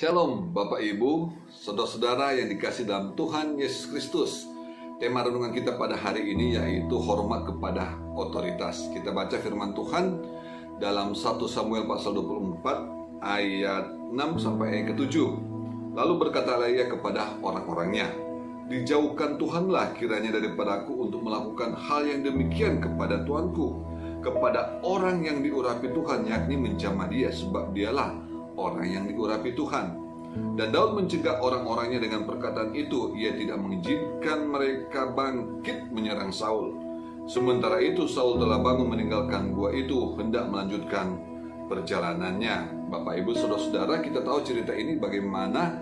Shalom Bapak Ibu, saudara-saudara yang dikasih dalam Tuhan Yesus Kristus. Tema renungan kita pada hari ini yaitu hormat kepada otoritas. Kita baca firman Tuhan dalam 1 Samuel pasal 24 ayat 6 sampai ayat ke-7. Lalu berkatalah ia kepada orang-orangnya, Dijauhkan Tuhanlah kiranya daripadaku untuk melakukan hal yang demikian kepada Tuanku, kepada orang yang diurapi Tuhan, yakni menjamah dia, sebab dialah orang yang diurapi Tuhan. Dan Daud mencegah orang-orangnya dengan perkataan itu, ia tidak mengizinkan mereka bangkit menyerang Saul. Sementara itu Saul telah bangun meninggalkan gua itu, hendak melanjutkan perjalanannya. Bapak Ibu Saudara-saudara, kita tahu cerita ini bagaimana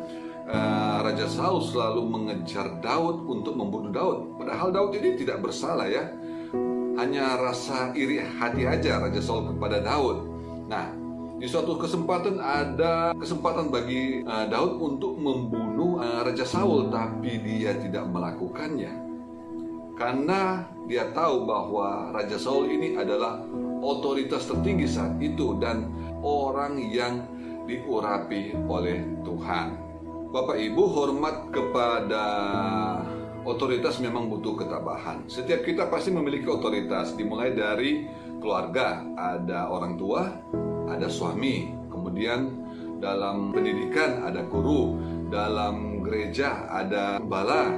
uh, Raja Saul selalu mengejar Daud untuk membunuh Daud. Padahal Daud ini tidak bersalah ya. Hanya rasa iri hati aja Raja Saul kepada Daud. Nah, di suatu kesempatan ada kesempatan bagi uh, Daud untuk membunuh uh, Raja Saul, tapi dia tidak melakukannya karena dia tahu bahwa Raja Saul ini adalah otoritas tertinggi saat itu dan orang yang diurapi oleh Tuhan. Bapak Ibu hormat kepada otoritas memang butuh ketabahan. Setiap kita pasti memiliki otoritas, dimulai dari keluarga, ada orang tua, ada suami, kemudian dalam pendidikan ada guru, dalam gereja ada bala,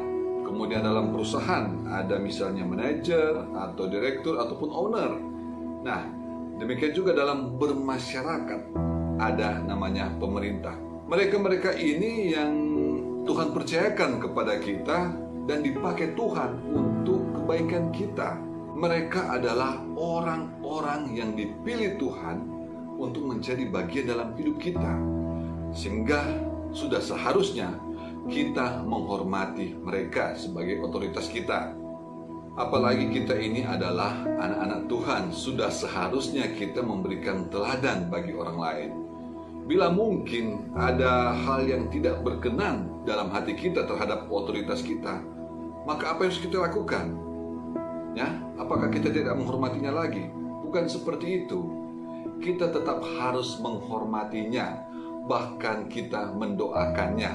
kemudian dalam perusahaan ada misalnya manajer atau direktur ataupun owner. Nah, demikian juga dalam bermasyarakat ada namanya pemerintah. Mereka-mereka ini yang Tuhan percayakan kepada kita dan dipakai Tuhan untuk kebaikan kita. Mereka adalah orang-orang yang dipilih Tuhan untuk menjadi bagian dalam hidup kita. Sehingga sudah seharusnya kita menghormati mereka sebagai otoritas kita. Apalagi kita ini adalah anak-anak Tuhan, sudah seharusnya kita memberikan teladan bagi orang lain. Bila mungkin ada hal yang tidak berkenan dalam hati kita terhadap otoritas kita, maka apa yang harus kita lakukan? Ya, apakah kita tidak menghormatinya lagi? Bukan seperti itu kita tetap harus menghormatinya, bahkan kita mendoakannya.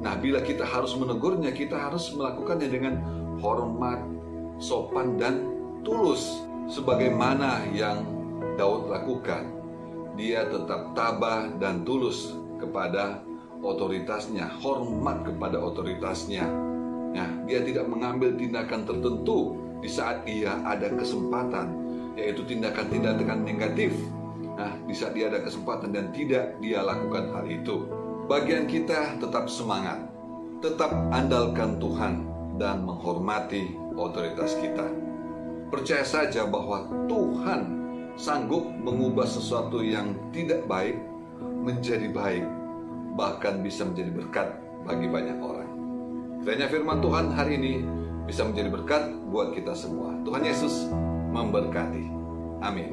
Nah, bila kita harus menegurnya, kita harus melakukannya dengan hormat, sopan, dan tulus, sebagaimana yang Daud lakukan. Dia tetap tabah dan tulus kepada otoritasnya, hormat kepada otoritasnya. Nah, dia tidak mengambil tindakan tertentu di saat ia ada kesempatan, yaitu tindakan-tindakan negatif Nah, di saat dia ada kesempatan dan tidak dia lakukan hal itu. Bagian kita tetap semangat, tetap andalkan Tuhan dan menghormati otoritas kita. Percaya saja bahwa Tuhan sanggup mengubah sesuatu yang tidak baik menjadi baik, bahkan bisa menjadi berkat bagi banyak orang. Kiranya firman Tuhan hari ini bisa menjadi berkat buat kita semua. Tuhan Yesus memberkati. Amin.